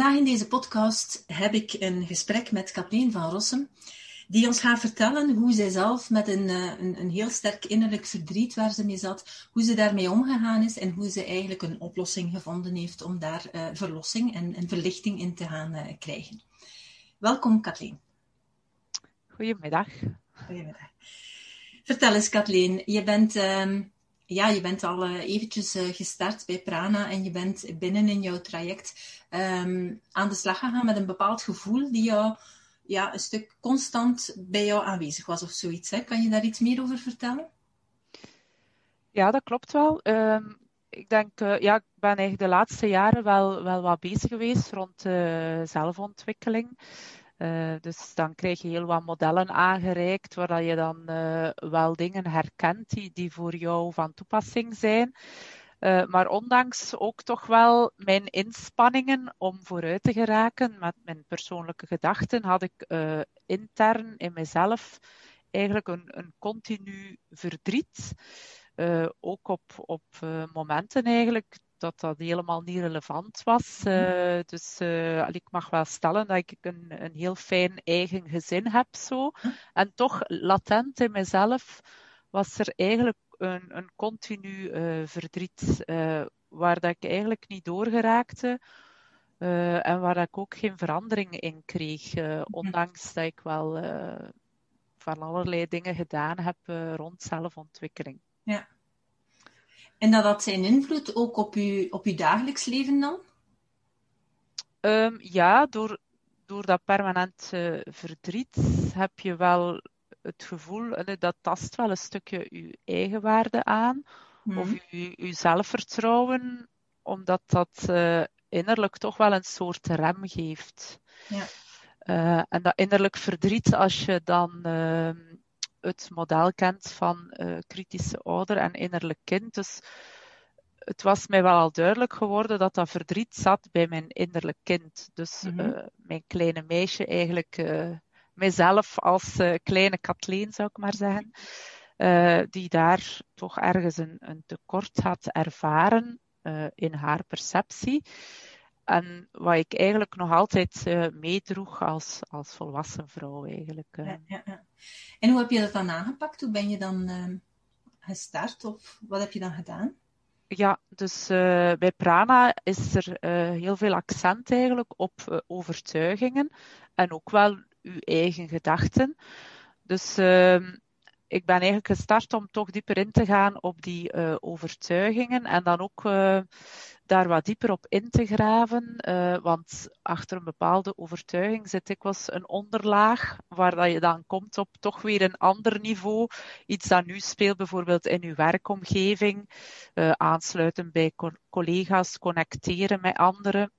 Vandaag in deze podcast heb ik een gesprek met Kathleen van Rossum, die ons gaat vertellen hoe zij zelf met een, eh, een, een, heel sterk innerlijk verdriet waar ze mee zat, hoe ze daarmee omgegaan is en hoe ze eigenlijk een oplossing gevonden heeft om daar uh, verlossing en, en, verlichting in te gaan uh, krijgen. Welkom Kathleen. Goedemiddag. Goedemiddag. Vertel eens Kathleen, je bent... Uh, ja, je bent al uh, eventjes uh, gestart bij Prana en je bent binnen in jouw traject um, aan de slag gegaan met een bepaald gevoel die jou ja, een stuk constant bij jou aanwezig was of zoiets. Kan je daar iets meer over vertellen? Ja, dat klopt wel. Um, ik denk, uh, ja, ik ben eigenlijk de laatste jaren wel, wel wat bezig geweest rond zelfontwikkeling. Uh, dus dan krijg je heel wat modellen aangereikt, waar je dan uh, wel dingen herkent die, die voor jou van toepassing zijn. Uh, maar ondanks ook toch wel mijn inspanningen om vooruit te geraken met mijn persoonlijke gedachten, had ik intern in mezelf eigenlijk een, een continu verdriet. ook op, op momenten eigenlijk dat dat helemaal niet relevant was. Uh, dus uh, ik mag wel stellen dat ik een, een heel fijn eigen gezin heb zo. En toch latent in mezelf was er eigenlijk een, een continu uh, verdriet waar dat ik eigenlijk niet doorgeraakte. en waar ik ook geen verandering in kreeg, ondanks dat ik wel van allerlei dingen gedaan heb rond zelfontwikkeling. Ja. En dat had zijn invloed ook op uw, op uw dagelijks leven dan? Um, ja, door, door dat permanent uh, verdriet heb je wel het gevoel, dat tast wel een stukje je eigenwaarde aan. Mm. Of je, je zelfvertrouwen, omdat dat uh, innerlijk toch wel een soort rem geeft. Ja. en dat innerlijk verdriet, als je dan ehm, het model kent van uh, kritische ouder en innerlijk kind. Dus het was mij wel al duidelijk geworden dat dat verdriet zat bij mijn innerlijk kind. Dus mm -hmm. uh, mijn kleine meisje, eigenlijk uh, mijzelf als kleine Kathleen zou ik maar zeggen, die daar toch ergens een, een tekort had ervaren in haar perceptie. En wat ik eigenlijk nog altijd uh, meedroeg als, als volwassen vrouw eigenlijk. Uh. Ja, ja, ja. En hoe heb je dat dan aangepakt? Hoe ben je dan uh, gestart of wat heb je dan gedaan? Ja, dus bij Prana is er heel veel accent eigenlijk op overtuigingen en ook wel uw eigen gedachten. Dus ehm, ik ben eigenlijk gestart om toch dieper in te gaan op die overtuigingen en dan ook daar wat dieper op in te graven. Uh, want achter een bepaalde overtuiging zit dikwijls een onderlaag, waar dat je dan komt op toch weer een ander niveau. Iets dat nu speelt bijvoorbeeld in uw werkomgeving, aansluiten bij co collega's, connecteren met anderen.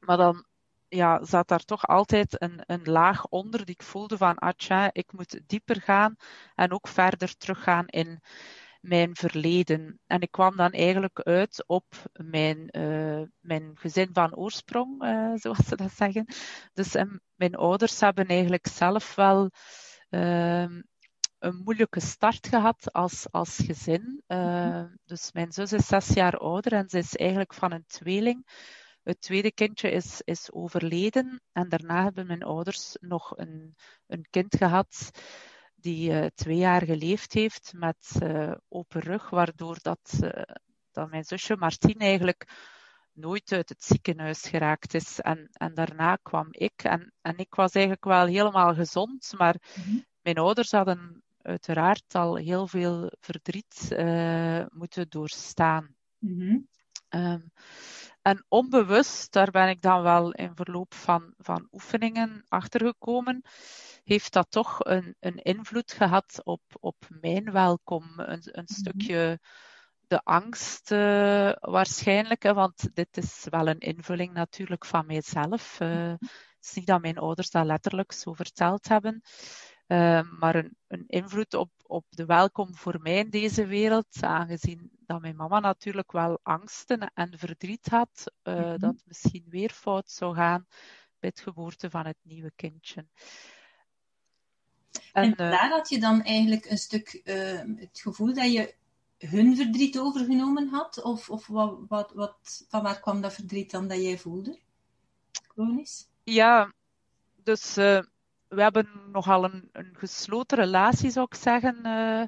Maar dan ja, zat daar toch altijd een, een laag onder die ik voelde van, ah ik moet dieper gaan en ook verder teruggaan in mijn verleden. En ik kwam dan eigenlijk uit op mijn, uh, mijn gezin van oorsprong, uh, zoals ze dat zeggen. Dus um, mijn ouders hebben eigenlijk zelf wel uh, een moeilijke start gehad als, als gezin. Uh, dus mijn zus is zes jaar ouder en ze is eigenlijk van een tweeling. Het tweede kindje is, is overleden en daarna hebben mijn ouders nog een, een kind gehad die uh, twee jaar geleefd heeft met uh, open rug, waardoor dat, uh, dat mijn zusje Martien eigenlijk nooit uit het ziekenhuis geraakt is. En, en daarna kwam ik en, en ik was eigenlijk wel helemaal gezond, maar mm-hmm. mijn ouders hadden uiteraard al heel veel verdriet moeten doorstaan. Mm-hmm. Um, en onbewust, daar ben ik dan wel in verloop van, van oefeningen achtergekomen, heeft dat toch een, een invloed gehad op, op mijn welkom. Een, een mm-hmm. stukje de angst uh, waarschijnlijk, hè, want dit is wel een invulling natuurlijk van mijzelf. Uh, Het is niet dat mijn ouders dat letterlijk zo verteld hebben, Ehm, maar een, een, invloed op, op de welkom voor mij in deze wereld, aangezien dat mijn mama natuurlijk wel angsten en verdriet had, uh, mm -hmm. dat misschien weer fout zou gaan bij het geboorte van het nieuwe kindje. En, en daar had je dan eigenlijk een stuk uh, het gevoel dat je hun verdriet overgenomen had? Of, of wat, wat, wat, van waar kwam dat verdriet dan dat jij voelde? Chronisch? Ja, dus uh, we hebben nogal een, een gesloten relatie, zou ik zeggen, uh,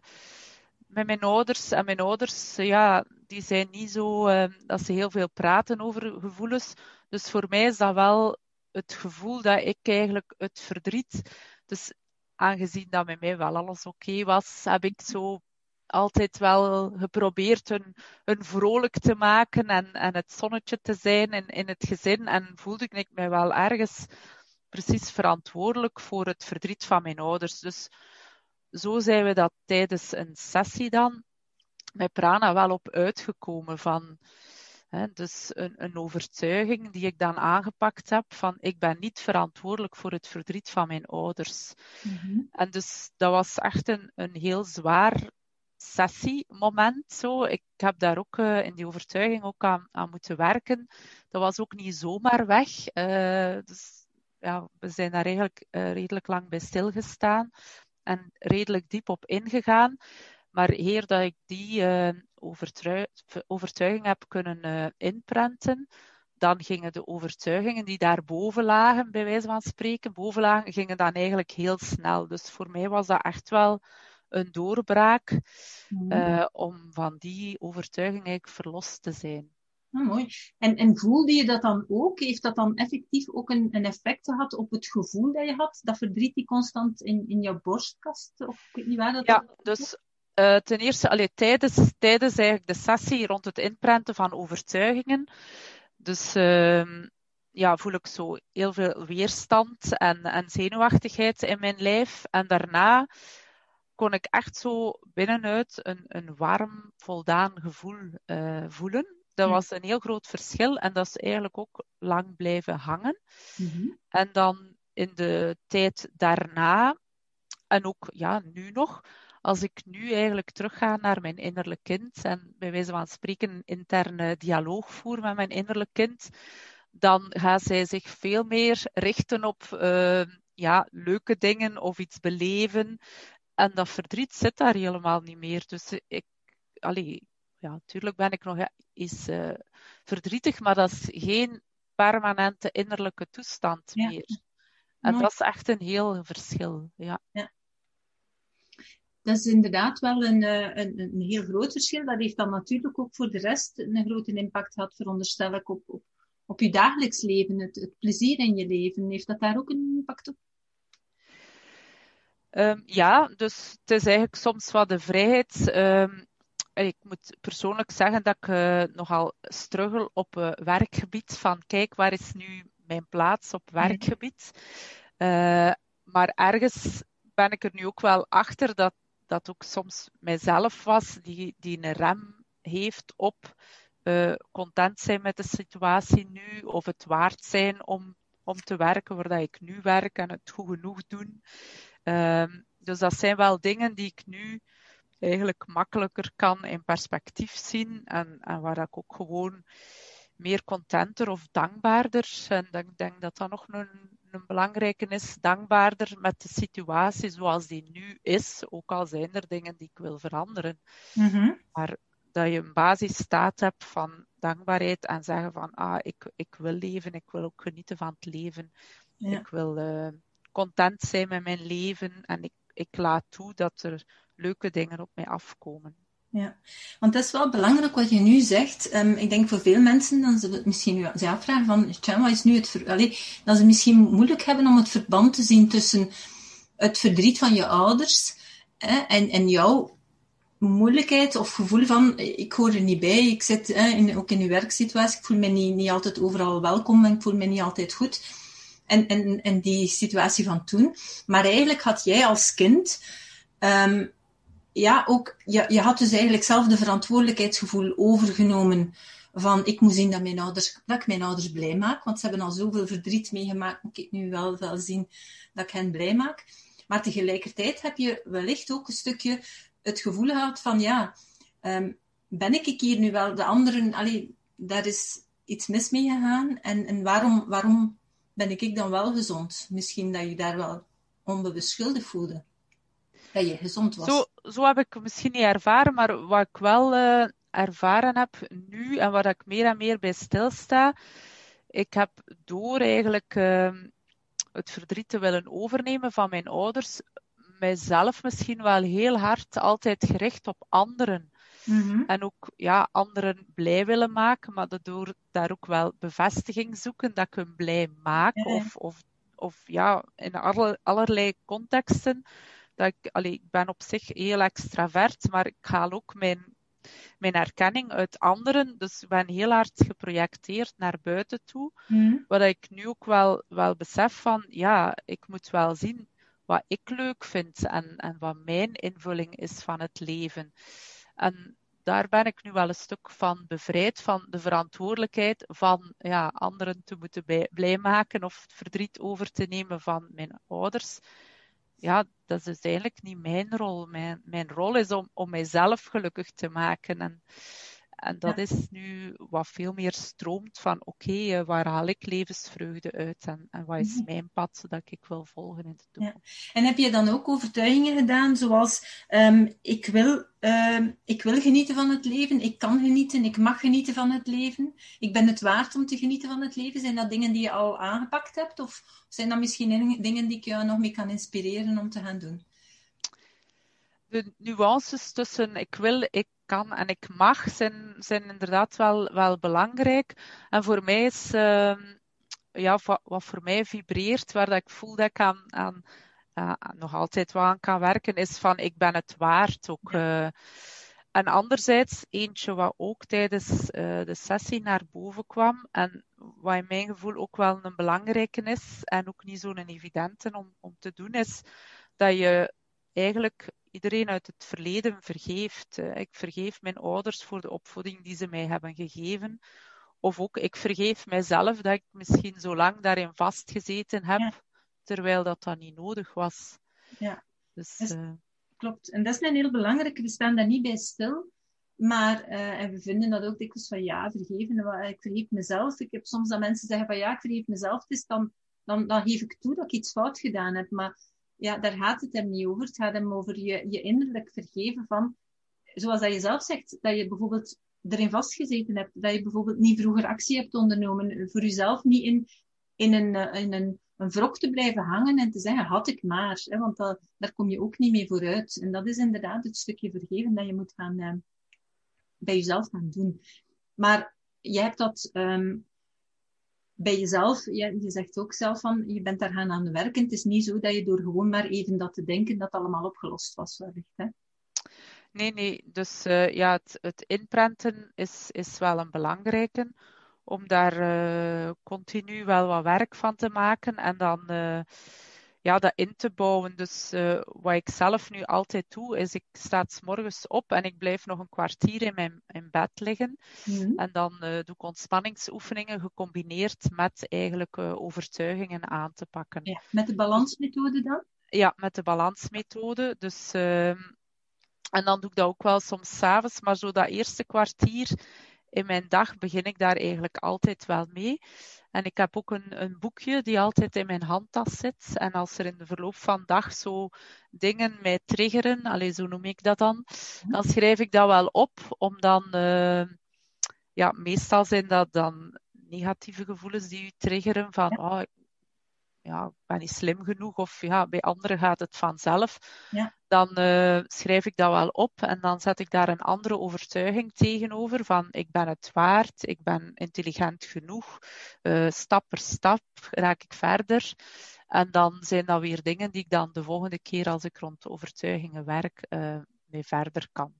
met mijn ouders. En mijn ouders, ja, die zijn niet zo uh, dat ze heel veel praten over gevoelens. Dus voor mij is dat wel het gevoel dat ik eigenlijk het verdriet. Dus aangezien dat met mij wel alles oké was, heb ik zo altijd wel geprobeerd hun, hun vrolijk te maken en, en het zonnetje te zijn in, in het gezin. En voelde ik mij wel ergens precies verantwoordelijk voor het verdriet van mijn ouders. Dus zo zijn we dat tijdens een sessie dan met Prana wel op uitgekomen van. Hè, dus een, een, overtuiging die ik dan aangepakt heb van ik ben niet verantwoordelijk voor het verdriet van mijn ouders. Mm-hmm. En dus dat was echt een, een heel zwaar sessiemoment. Zo. Ik heb daar ook uh, in die overtuiging ook aan, aan, moeten werken. Dat was ook niet zomaar weg. Uh, dus ja, we zijn daar eigenlijk uh, redelijk lang bij stilgestaan en redelijk diep op ingegaan. Maar eer dat ik die uh, overtuiging heb kunnen uh, inprenten, dan gingen de overtuigingen die daarboven lagen, bij wijze van spreken, boven lagen, gingen dan eigenlijk heel snel. Dus voor mij was dat echt wel een doorbraak mm. om van die overtuiging eigenlijk verlost te zijn. Ah, mooi. En, en voelde je dat dan ook? Heeft dat dan effectief ook een, een effect gehad op het gevoel dat je had? Dat verdriet die constant in, in jouw borstkast? Of ik weet niet waar dat Ja, dus uh, ten eerste allee, tijdens, tijdens eigenlijk de sessie rond het inprenten van overtuigingen. Dus uh, ja, voel ik zo heel veel weerstand en, en zenuwachtigheid in mijn lijf. En daarna kon ik echt zo binnenuit een, een warm, voldaan gevoel uh, voelen. Dat was een heel groot verschil en dat is eigenlijk ook lang blijven hangen. Mm-hmm. En dan in de tijd daarna, en ook ja, nu nog, als ik nu eigenlijk terugga naar mijn innerlijk kind en bij wijze van spreken een interne dialoog voer met mijn innerlijk kind, dan gaat zij zich veel meer richten op uh, ja, leuke dingen of iets beleven. En dat verdriet zit daar helemaal niet meer. Dus ik, allee, ja, natuurlijk ben ik nog eens uh, verdrietig, maar dat is geen permanente innerlijke toestand ja. meer. En Mooi. dat is echt een heel verschil. Ja. ja. Dat is inderdaad wel een, een, een heel groot verschil. Dat heeft dan natuurlijk ook voor de rest een grote impact gehad, veronderstel ik, op, op, op je dagelijks leven, het, het plezier in je leven. Heeft dat daar ook een impact op? Um, ja, dus het is eigenlijk soms wat de vrijheid. Um, ik moet persoonlijk zeggen dat ik uh, nogal struggle op uh, werkgebied. Van kijk, waar is nu mijn plaats op werkgebied? Uh, maar ergens ben ik er nu ook wel achter dat dat ook soms mijzelf was die, die een rem heeft op content zijn met de situatie nu of het waard zijn om, om te werken waar dat ik nu werk en het goed genoeg doen. Ehm, dus dat zijn wel dingen die ik nu eigenlijk makkelijker kan in perspectief zien en, en waar ik ook gewoon meer contenter of dankbaarder, en ik denk dat dat nog een, een belangrijke is, dankbaarder met de situatie zoals die nu is, ook al zijn er dingen die ik wil veranderen. Mm-hmm. Maar dat je een basisstaat hebt van dankbaarheid en zeggen van, ah, ik, ik wil leven, ik wil ook genieten van het leven. Ja. Ik wil uh, content zijn met mijn leven en ik, ik laat toe dat er leuke dingen op mij afkomen. Ja, want dat is wel belangrijk wat je nu zegt. Um, ik denk voor veel mensen dan ze misschien nu zich afvragen van, wat is nu het. Allee, dat ze misschien moeilijk hebben om het verband te zien tussen het verdriet van je ouders en, en jouw moeilijkheid of gevoel van, ik hoor er niet bij, ik zit hè, in, ook in uw werksituatie, ik voel me niet, niet altijd overal welkom en ik voel me niet altijd goed. En, en, en die situatie van toen. Maar eigenlijk had jij als kind um, ja, ook, je, je had dus eigenlijk zelf de verantwoordelijkheidsgevoel overgenomen van ik moet zien dat, mijn ouders, dat ik mijn ouders blij maak, want ze hebben al zoveel verdriet meegemaakt, moet ik nu wel, wel zien dat ik hen blij maak. Maar tegelijkertijd heb je wellicht ook een stukje het gevoel gehad van ja, ehm, ben ik hier nu wel de anderen, allee, daar is iets mis mee gegaan en, en waarom, waarom ben ik dan wel gezond? Misschien dat je daar wel onbewust schuldig voelde. Dat je gezond was. Zo, zo heb ik misschien niet ervaren, maar wat ik wel uh, ervaren heb nu en waar ik meer en meer bij stilsta, ik heb door eigenlijk uh, het verdriet te willen overnemen van mijn ouders, mijzelf misschien wel heel hard altijd gericht op anderen. Mm-hmm. En ook ja, anderen blij willen maken, maar door daar ook wel bevestiging zoeken dat ik hun blij maak. Of, of, of ja, in alle, allerlei contexten. Dat ik, allee, ik ben op zich heel extravert, maar ik haal ook mijn mijn erkenning uit anderen. Dus ik ben heel hard geprojecteerd naar buiten toe. Mm. Wat ik nu ook wel, wel besef van, ja, ik moet wel zien wat ik leuk vind en, en wat mijn invulling is van het leven. En daar ben ik nu wel een stuk van bevrijd, van de verantwoordelijkheid van ja, anderen te moeten bij, blij maken of het verdriet over te nemen van mijn ouders ja, dat is dus eigenlijk niet mijn rol. Mijn, mijn rol is om, om mijzelf gelukkig te maken. En, en dat is nu wat veel meer stroomt van oké, okay, eh, waar haal ik levensvreugde uit en, en wat is mhm. mijn pad dat ik wil volgen in de toekomst. Ja. En heb je dan ook overtuigingen gedaan zoals um, ik, wil, um, ik wil genieten van het leven, ik kan genieten, ik mag genieten van het leven, ik ben het waard om te genieten van het leven? Zijn dat dingen die je al aangepakt hebt of zijn dat misschien dingen die ik jou nog mee kan inspireren om te gaan doen? de nuances tussen ik wil, ik kan en ik mag zijn, zijn inderdaad wel, wel belangrijk. En voor mij is, uh, ja, wat, wat, voor mij vibreert, waar dat ik voel dat ik aan, aan uh, nog altijd wel aan kan werken, is van ik ben het waard. Ook, uh, en anderzijds, eentje wat ook tijdens uh, de sessie naar boven kwam en wat in mijn gevoel ook wel een belangrijke is en ook niet zo'n evidente om, om te doen, is dat je eigenlijk iedereen uit het verleden vergeeft. Ik vergeef mijn ouders voor de opvoeding die ze mij hebben gegeven. Of ook, ik vergeef mijzelf dat ik misschien zo lang daarin vastgezeten heb, terwijl dat dan niet nodig was. Ja, dus, uh... klopt. En dat is een heel belangrijk. We staan daar niet bij stil. Maar, uh, en we vinden dat ook dikwijls van ja, vergeven. Ik vergeef mezelf. Ik heb soms dat mensen zeggen van ja, ik vergeef mezelf. Dus dan, dan, dan geef ik toe dat ik iets fout gedaan heb. Maar ja, daar gaat het hem niet over. Het gaat hem over je, je innerlijk vergeven van, zoals dat je zelf zegt, dat je bijvoorbeeld erin vastgezeten hebt, dat je bijvoorbeeld niet vroeger actie hebt ondernomen, voor jezelf niet in, in, een, eh, in een, een wrok te blijven hangen en te zeggen, had ik maar, hè, want dat, daar kom je ook niet mee vooruit. En dat is inderdaad het stukje vergeven dat je moet gaan, uh, bij jezelf gaan doen. Maar jij hebt dat um, bij jezelf, je, je zegt ook zelf van, je bent daar gaan aan werken. Het is niet zo dat je door gewoon maar even dat te denken, dat allemaal opgelost was wellicht. Hè? Nee, nee. Dus uh, ja, het, het, inprenten is, is wel een belangrijke. Om daar uh, continu wel wat werk van te maken. En dan uh, ja, dat in te bouwen. Dus uh, wat ik zelf nu altijd doe, is ik sta s morgens op en ik blijf nog een kwartier in mijn in bed liggen. Mm En dan uh, doe ik ontspanningsoefeningen gecombineerd met eigenlijk uh, overtuigingen aan te pakken. Ja, met de balansmethode dan? Ja, met de balansmethode. Dus, ehm, en dan doe ik dat ook wel soms s'avonds, maar zo dat eerste kwartier in mijn dag begin ik daar eigenlijk altijd wel mee. En ik heb ook een, een, boekje die altijd in mijn handtas zit. En als er in de verloop van de dag zo dingen mij triggeren, allez, zo noem ik dat dan, dan schrijf ik dat wel op, om dan, uh, ja, meestal zijn dat dan negatieve gevoelens die u triggeren van, oh, ja, ik ben niet slim genoeg of ja, bij anderen gaat het vanzelf, ja. dan uh, schrijf ik dat wel op en dan zet ik daar een andere overtuiging tegenover van ik ben het waard, ik ben intelligent genoeg, uh, stap per stap raak ik verder. En dan zijn dat weer dingen die ik dan de volgende keer als ik rond overtuigingen werk, uh, mee verder kan.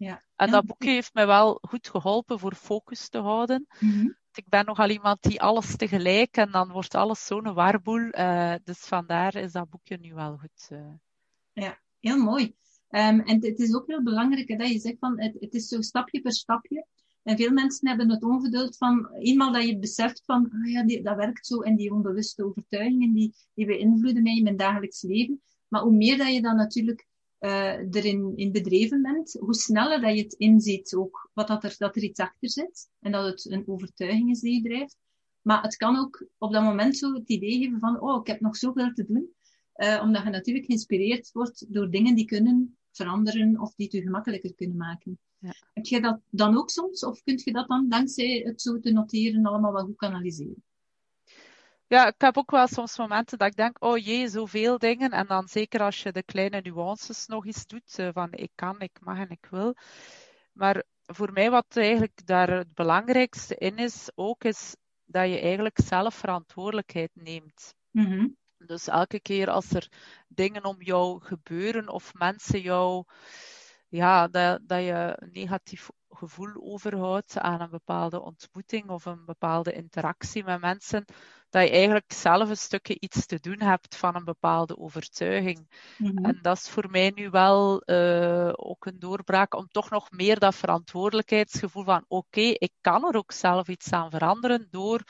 Ja. En dat boekje heeft mij wel goed geholpen voor focus te houden. Mm -hmm ik ben nogal iemand die alles tegelijk en dan wordt alles zo'n warboel. Uh, dus vandaar is dat boekje nu wel goed. Uh. Ja, heel mooi. Um, en het is ook heel belangrijk dat je zegt van het, het is zo stapje per stapje. En veel mensen hebben het ongeduld van, eenmaal dat je beseft van, ah ja, die, dat werkt zo en die onbewuste overtuigingen, die, die beïnvloeden mij in mijn dagelijks leven. Maar hoe meer dat je dan natuurlijk uh, erin in bedreven bent, hoe sneller dat je het inziet ook, wat dat er, dat er iets achter zit en dat het een overtuiging is die je drijft. Maar het kan ook op dat moment zo het idee geven van, oh, ik heb nog zoveel te doen. Uh, omdat je natuurlijk geïnspireerd wordt door dingen die kunnen veranderen of die het je gemakkelijker kunnen maken. Ja. Heb je dat dan ook soms? Of kun je dat dan dankzij het zo te noteren allemaal wel goed kanaliseren? Ja, ik heb ook wel soms momenten dat ik denk, oh jee, zoveel dingen. En dan zeker als je de kleine nuances nog eens doet, eh, van ik kan, ik mag en ik wil. Maar voor mij wat eigenlijk daar het belangrijkste in is, ook is dat je eigenlijk zelf verantwoordelijkheid neemt. Mm Dus elke keer als er dingen om jou gebeuren of mensen jou, ja, dat, dat je een negatief gevoel overhoudt aan een bepaalde ontmoeting of een bepaalde interactie met mensen, dat je eigenlijk zelf een stukje iets te doen hebt van een bepaalde overtuiging. Mhm. En dat is voor mij nu wel uh, ook een doorbraak om toch nog meer dat verantwoordelijkheidsgevoel van oké, ik kan er ook zelf iets aan veranderen door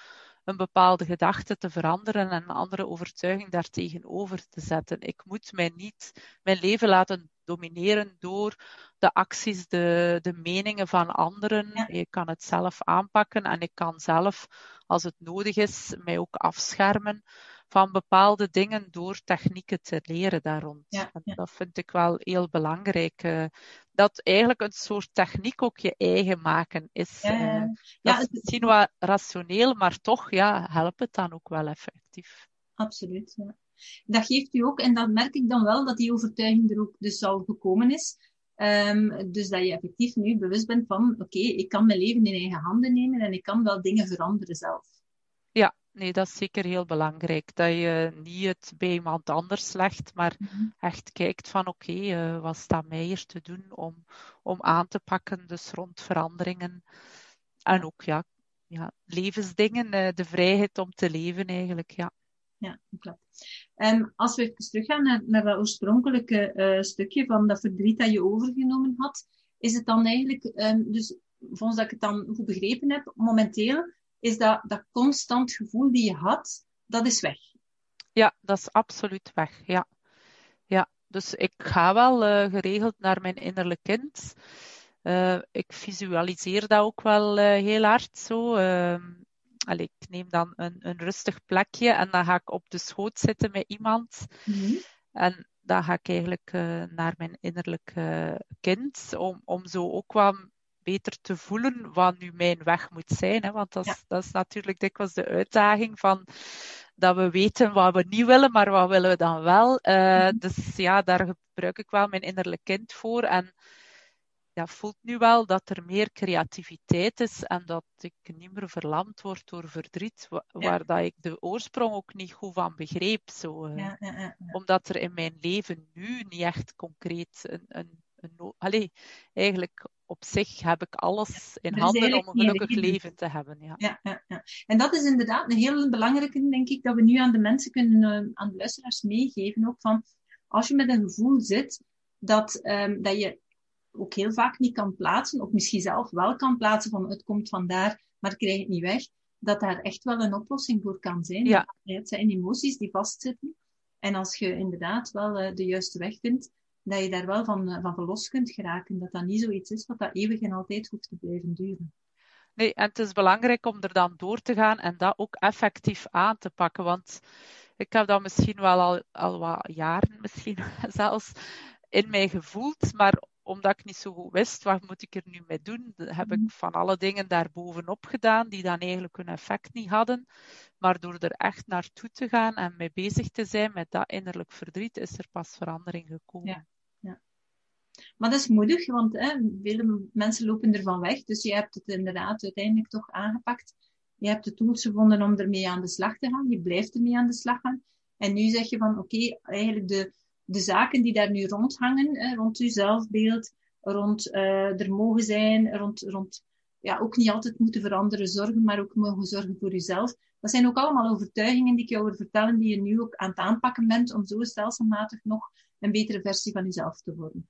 een bepaalde gedachte te veranderen en een andere overtuiging daartegenover te zetten. Ik moet mij niet mijn leven laten domineren door de acties, de, de meningen van anderen. Ja. Je kan het zelf aanpakken en ik kan zelf, als het nodig is, mij ook afschermen van bepaalde dingen door technieken te leren daar rond. Ja, ja. Dat vind ik wel heel belangrijk. Uh, dat eigenlijk een soort techniek ook je eigen maken is. Ja, uh, dat is misschien wel rationeel, maar toch ja, helpt het dan ook wel effectief. Absoluut. Ja. Dat geeft u ook, en dat merk ik dan wel, dat die overtuiging er ook dus al gekomen is. Um, dus dat je effectief nu bewust bent van, oké, okay, ik kan mijn leven in eigen handen nemen en ik kan wel dingen veranderen zelf. Ja, nee, dat is zeker heel belangrijk. Dat je niet het bij iemand anders legt, maar mm -hmm. echt kijkt van oké, okay, uh, wat staat mij hier te doen om, om aan te pakken, dus rond veranderingen. En ook ja, ja levensdingen, uh, de vrijheid om te leven eigenlijk, ja ja, klopt. Um, als we even teruggaan naar, naar dat oorspronkelijke uh, stukje van dat verdriet dat je overgenomen had, is het dan eigenlijk, um, dus volgens dat ik het dan goed begrepen heb, momenteel is dat, dat constant gevoel die je had, dat is weg. Ja, dat is absoluut weg, ja. Ja, dus ik ga wel uh, geregeld naar mijn innerlijk kind. Uh, ik visualiseer dat ook wel heel hard zo. Allee, ik neem dan een, een rustig plekje en dan ga ik op de schoot zitten met iemand. Mm-hmm. En dan ga ik eigenlijk uh, naar mijn innerlijke kind, om, om zo ook wat beter te voelen wat nu mijn weg moet zijn. Hè? Want dat is, ja. dat is natuurlijk dikwijls de uitdaging van dat we weten wat we niet willen, maar wat willen we dan wel. Uh, mm-hmm. Dus ja, daar gebruik ik wel mijn innerlijk kind voor. En ja, voelt nu wel dat er meer creativiteit is en dat ik niet meer verlamd word door verdriet, waar, ja. dat ik de oorsprong ook niet goed van begreep. Zo, uh, ja, ja, omdat er in mijn leven nu niet echt concreet een. een, een allez, eigenlijk op zich heb ik alles in handen om een gelukkig leven te hebben. Ja. Ja, ja, ja. En dat is inderdaad een heel belangrijke, denk ik, dat we nu aan de mensen kunnen, uh, aan de luisteraars meegeven. Ook van, als je met een gevoel zit, dat, um, dat je ook heel vaak niet kan plaatsen, of misschien zelf wel kan plaatsen van het komt vandaar, maar ik krijg het niet weg, dat daar echt wel een oplossing voor kan zijn. Ja. Het zijn emoties die vastzitten. En als je inderdaad wel uh, de juiste weg vindt, dat je daar wel van, uh, van verlos kunt geraken. Dat dat niet zoiets is wat dat eeuwig en altijd hoeft te blijven duren. Nee, en het is belangrijk om er dan door te gaan en dat ook effectief aan te pakken. Want ik heb dat misschien wel al, al wat jaren, misschien zelfs, in mij gevoeld. Maar omdat ik niet zo goed wist, wat moet ik er nu mee doen, heb ik mhm. van alle dingen daarbovenop gedaan, die dan eigenlijk hun effect niet hadden. Maar door er echt naartoe te gaan en mee bezig te zijn met dat innerlijk verdriet, is er pas verandering gekomen. Ja, ja. Maar dat is moedig, want hè, vele mensen lopen ervan weg. Dus je hebt het inderdaad uiteindelijk toch aangepakt. Je hebt de tools gevonden om ermee aan de slag te gaan. Je blijft ermee aan de slag gaan. En nu zeg je van, oké, okay, eigenlijk de, de zaken die daar nu rondhangen, hè, rond uw zelfbeeld, rond uh, er mogen zijn, rond, rond ja, ook niet altijd moeten veranderen zorgen, maar ook mogen zorgen voor uzelf. Dat zijn ook allemaal overtuigingen die ik jou wil vertellen, die je nu ook aan het aanpakken bent om zo stelselmatig nog een betere versie van jezelf te worden.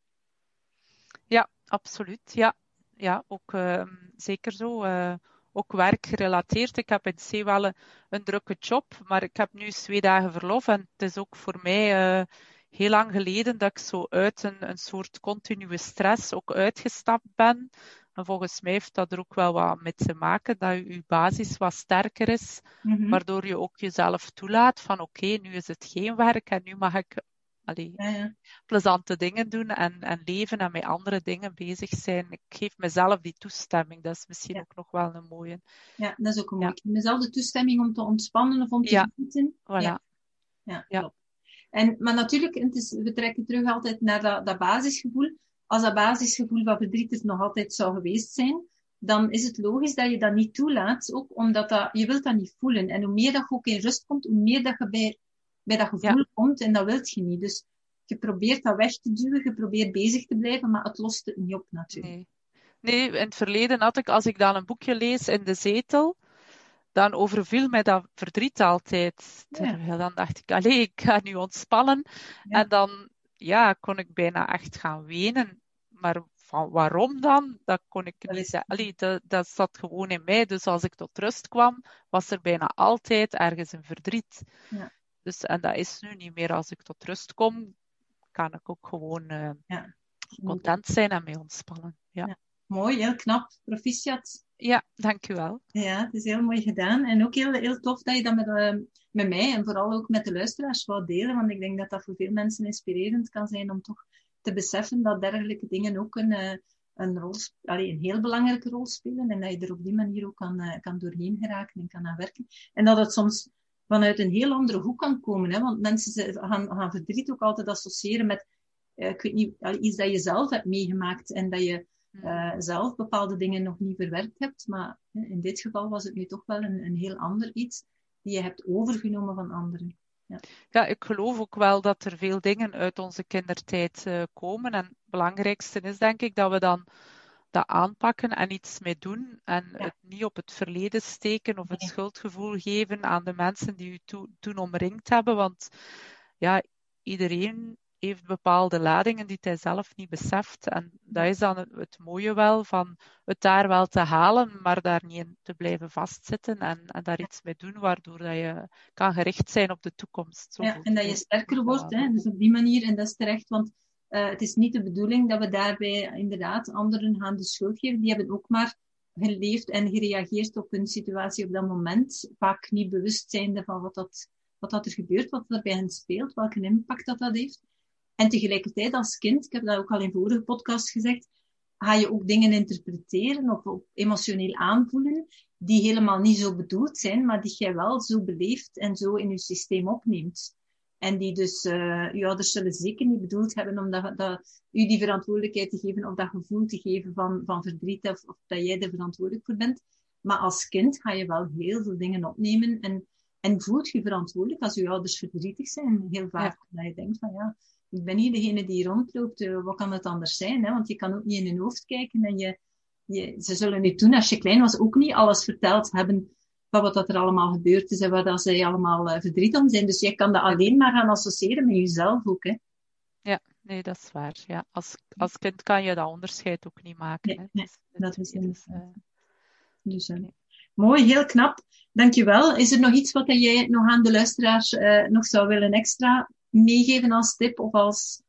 Ja, absoluut. Ja, ja, ook ehm, zeker zo. Uh, ook werkgerelateerd. Ik heb in C wel een, drukke job, maar ik heb nu twee dagen verlof. En het is ook voor mij uh, heel lang geleden dat ik zo uit een, een soort continue stress ook uitgestapt ben. En volgens mij heeft dat er ook wel wat mee te maken dat je, je basis wat sterker is, mm-hmm. waardoor je ook jezelf toelaat van oké, nu is het geen werk en nu mag ik allee, ja, ja. plezante dingen doen en, en leven en met andere dingen bezig zijn. Ik geef mezelf die toestemming. Dat is misschien ook nog wel een mooie. Ja, dat is ook een mooie. Mezelf de toestemming om te ontspannen of om te genieten. Voilà. Ja, ja. En, maar natuurlijk, het is, we trekken terug altijd naar dat, dat basisgevoel. Als dat basisgevoel van verdriet er nog altijd zou geweest zijn, dan is het logisch dat je dat niet toelaat, ook omdat dat, je wilt dat niet voelen. En hoe meer dat je ook in rust komt, hoe meer dat je bij bij dat gevoel komt en dat wilt je niet. Dus je probeert dat weg te duwen, je probeert bezig te blijven, maar het lost het niet op natuurlijk. Nee. nee, in het verleden had ik, als ik dan een boekje lees in de zetel, dan overviel mij dat verdriet altijd. Ja. Dan dacht ik, allee, ik ga nu ontspannen. En dan ja, kon ik bijna echt gaan wenen. Maar van waarom dan? Dat kon ik niet zeggen. Allee, dat, dat zat gewoon in mij. Dus als ik tot rust kwam, was er bijna altijd ergens een verdriet. Ja. Dus, en dat is nu niet meer. Als ik tot rust kom, kan ik ook gewoon uh, ja. content zijn en mee ontspannen. Ja. Mooi, heel knap. Proficiat. Ja, dankjewel. Ja, het is heel mooi gedaan. En ook heel, heel tof dat je dat met, uh, met mij en vooral ook met de luisteraars wou delen. Want ik denk dat dat voor veel mensen inspirerend kan zijn om toch te beseffen dat dergelijke dingen ook een, uh, een, rol, allee, een heel belangrijke rol spelen. En dat je er op die manier ook kan, kan doorheen geraken en kan aan werken. En dat het soms vanuit een heel andere hoek kan komen. Hè? Want mensen gaan, gaan verdriet ook altijd associëren met, ik weet niet, iets dat je zelf hebt meegemaakt en dat je uh, zelf bepaalde dingen nog niet verwerkt hebt. Maar in dit geval was het nu toch wel een, een heel ander iets die je hebt overgenomen van anderen. Ja. ja. ik geloof ook wel dat er veel dingen uit onze kindertijd uh, komen. En het belangrijkste is denk ik dat we dan dat aanpakken en iets mee doen. En het niet op het verleden steken of het schuldgevoel geven aan de mensen die u to toen omringd hebben. Want ja, iedereen heeft bepaalde ladingen die hij zelf niet beseft. En dat is dan het, mooie wel van het daar wel te halen, maar daar niet in te blijven vastzitten en, en daar iets mee doen, waardoor dat je kan gericht zijn op de toekomst. Zo ja, en dat je sterker wordt, hè? dus op die manier, en dat is terecht, want uh, het is niet de bedoeling dat we daarbij inderdaad anderen gaan de schuld geven. Die hebben ook maar geleefd en gereageerd op hun situatie op dat moment. Vaak niet bewust zijnde van wat, dat, wat dat er gebeurt, wat er bij hen speelt, welke impact dat dat heeft. En tegelijkertijd als kind, ik heb dat ook al in vorige podcast gezegd, ga je ook dingen interpreteren of, of emotioneel aanvoelen die helemaal niet zo bedoeld zijn, maar die jij wel zo beleeft en zo in je systeem opneemt. En die dus uh, uw ouders zullen zeker niet bedoeld hebben om dat, dat, u die verantwoordelijkheid te geven of dat gevoel te geven van, van verdriet of, of dat jij er verantwoordelijk voor bent. Maar als kind ga je wel heel veel dingen opnemen en, en voelt je verantwoordelijk als uw ouders verdrietig zijn. Heel vaak dat je denkt van ja, ik ben niet degene die rondloopt, uh, wat kan het anders zijn? Hè? Want je kan ook niet in hun hoofd kijken en je, je, ze zullen nu toen, als je klein was, ook niet alles verteld hebben van wat dat er allemaal gebeurd is en waar dat zij allemaal uh, verdriet om zijn. Dus jij kan dat alleen maar gaan associëren met jezelf ook. Hè? Ja, nee, dat is waar. Ja. Als, als kind kan je dat onderscheid ook niet maken. Nee, nee, dat is dus, uh, dus uh, Mooi, heel knap. Dankjewel. Is er nog iets wat jij nog aan de luisteraars nog zou willen extra meegeven als tip of als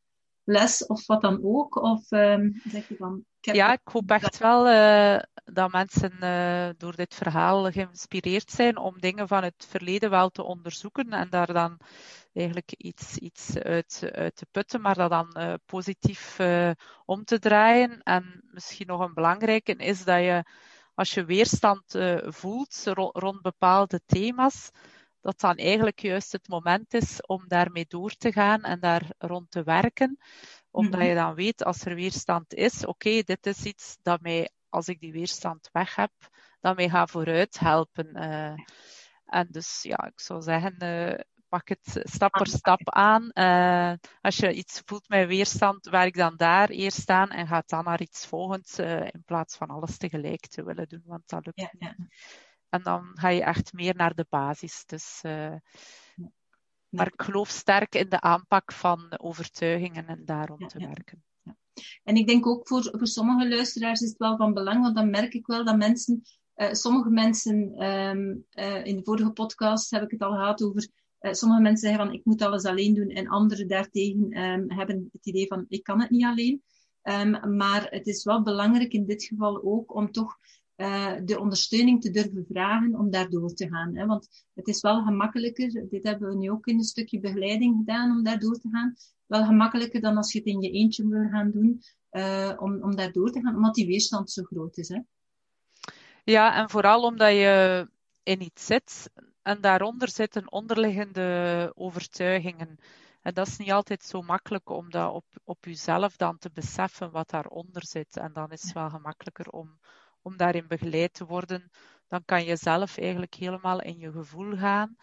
les of wat dan ook? Of um, zeg je van... Ik ja, ik hoop echt wel uh, dat mensen uh, door dit verhaal geïnspireerd zijn om dingen van het verleden wel te onderzoeken en daar dan eigenlijk iets, iets uit, uit te putten, maar dat dan uh, positief om te draaien. En misschien nog een belangrijke is dat je, als je weerstand voelt rond, rond bepaalde thema's, dat dan eigenlijk juist het moment is om daarmee door te gaan en daar rond te werken. Omdat mhm. je dan weet, als er weerstand is, oké, dit is iets dat mij, als ik die weerstand weg heb, dat mij gaat vooruit helpen. Uh, en dus ja, ik zou zeggen, uh, pak het stap voor stap aan. Uh, als je iets voelt met weerstand, werk dan daar eerst aan en ga dan naar iets volgends in plaats van alles tegelijk te willen doen, want dat lukt ja, niet. Ja. En dan ga je echt meer naar de basis. Dus, uh, maar ik geloof sterk in de aanpak van overtuigingen en daarom te werken. En ik denk ook voor, voor sommige luisteraars is het wel van belang, want dan merk ik wel dat mensen, uh, sommige mensen, um, uh, in de vorige podcast heb ik het al gehad over, sommige mensen zeggen van ik moet alles alleen doen en anderen daartegen um, hebben het idee van ik kan het niet alleen. Um, maar het is wel belangrijk in dit geval ook om toch uh, de ondersteuning te durven vragen om daardoor te gaan. Hè? Want het is wel gemakkelijker, dit hebben we nu ook in een stukje begeleiding gedaan om daardoor te gaan, wel gemakkelijker dan als je het in je eentje wil gaan doen, uh, om, om daardoor te gaan, omdat die weerstand zo groot is. Hè? Ja, en vooral omdat je in iets zit en daaronder zitten onderliggende overtuigingen. En dat is niet altijd zo makkelijk om dat op, op jezelf dan te beseffen wat daaronder zit. En dan is het wel gemakkelijker om, om daarin begeleid te worden. Dan kan je zelf eigenlijk helemaal in je gevoel gaan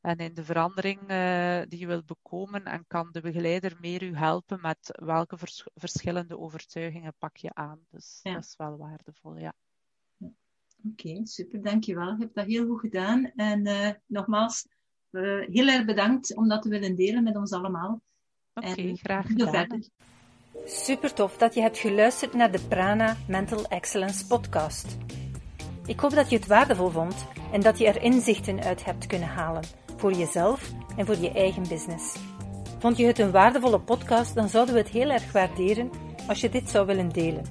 en in de verandering uh, die je wilt bekomen. En kan de begeleider meer u helpen met welke vers verschillende overtuigingen pak je aan. Dus ja. dat is wel waardevol, ja. Oké, okay, super, dankjewel. Je hebt dat heel goed gedaan. En uh, nogmaals, uh, heel erg bedankt om dat te willen delen met ons allemaal. Oké, okay, graag gedaan. Super tof dat je hebt geluisterd naar de Prana Mental Excellence podcast. Ik hoop dat je het waardevol vond en dat je er inzichten uit hebt kunnen halen voor jezelf en voor je eigen business. Vond je het een waardevolle podcast, dan zouden we het heel erg waarderen als je dit zou willen delen.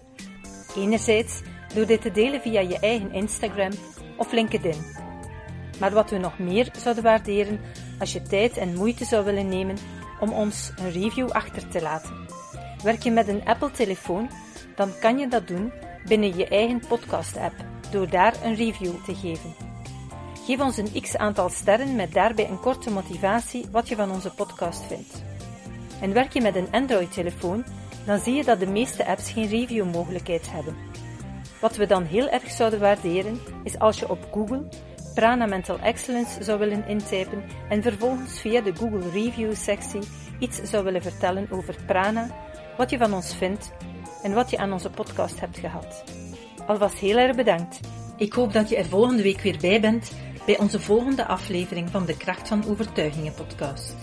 Enerzijds door dit te delen via je eigen Instagram of LinkedIn. Maar wat we nog meer zouden waarderen als je tijd en moeite zou willen nemen om ons een review achter te laten. Werk je met een Apple-telefoon, dan kan je dat doen binnen je eigen podcast-app door daar een review te geven. Geef ons een x aantal sterren met daarbij een korte motivatie wat je van onze podcast vindt. En werk je met een Android-telefoon, dan zie je dat de meeste apps geen review-mogelijkheid hebben. Wat we dan heel erg zouden waarderen, is als je op Google Prana Mental Excellence zou willen intypen en vervolgens via de Google Review sectie iets zou willen vertellen over Prana, wat je van ons vindt en wat je aan onze podcast hebt gehad. Alvast heel erg bedankt. Ik hoop dat je er volgende week weer bij bent bij onze volgende aflevering van de Kracht van Overtuigingen podcast.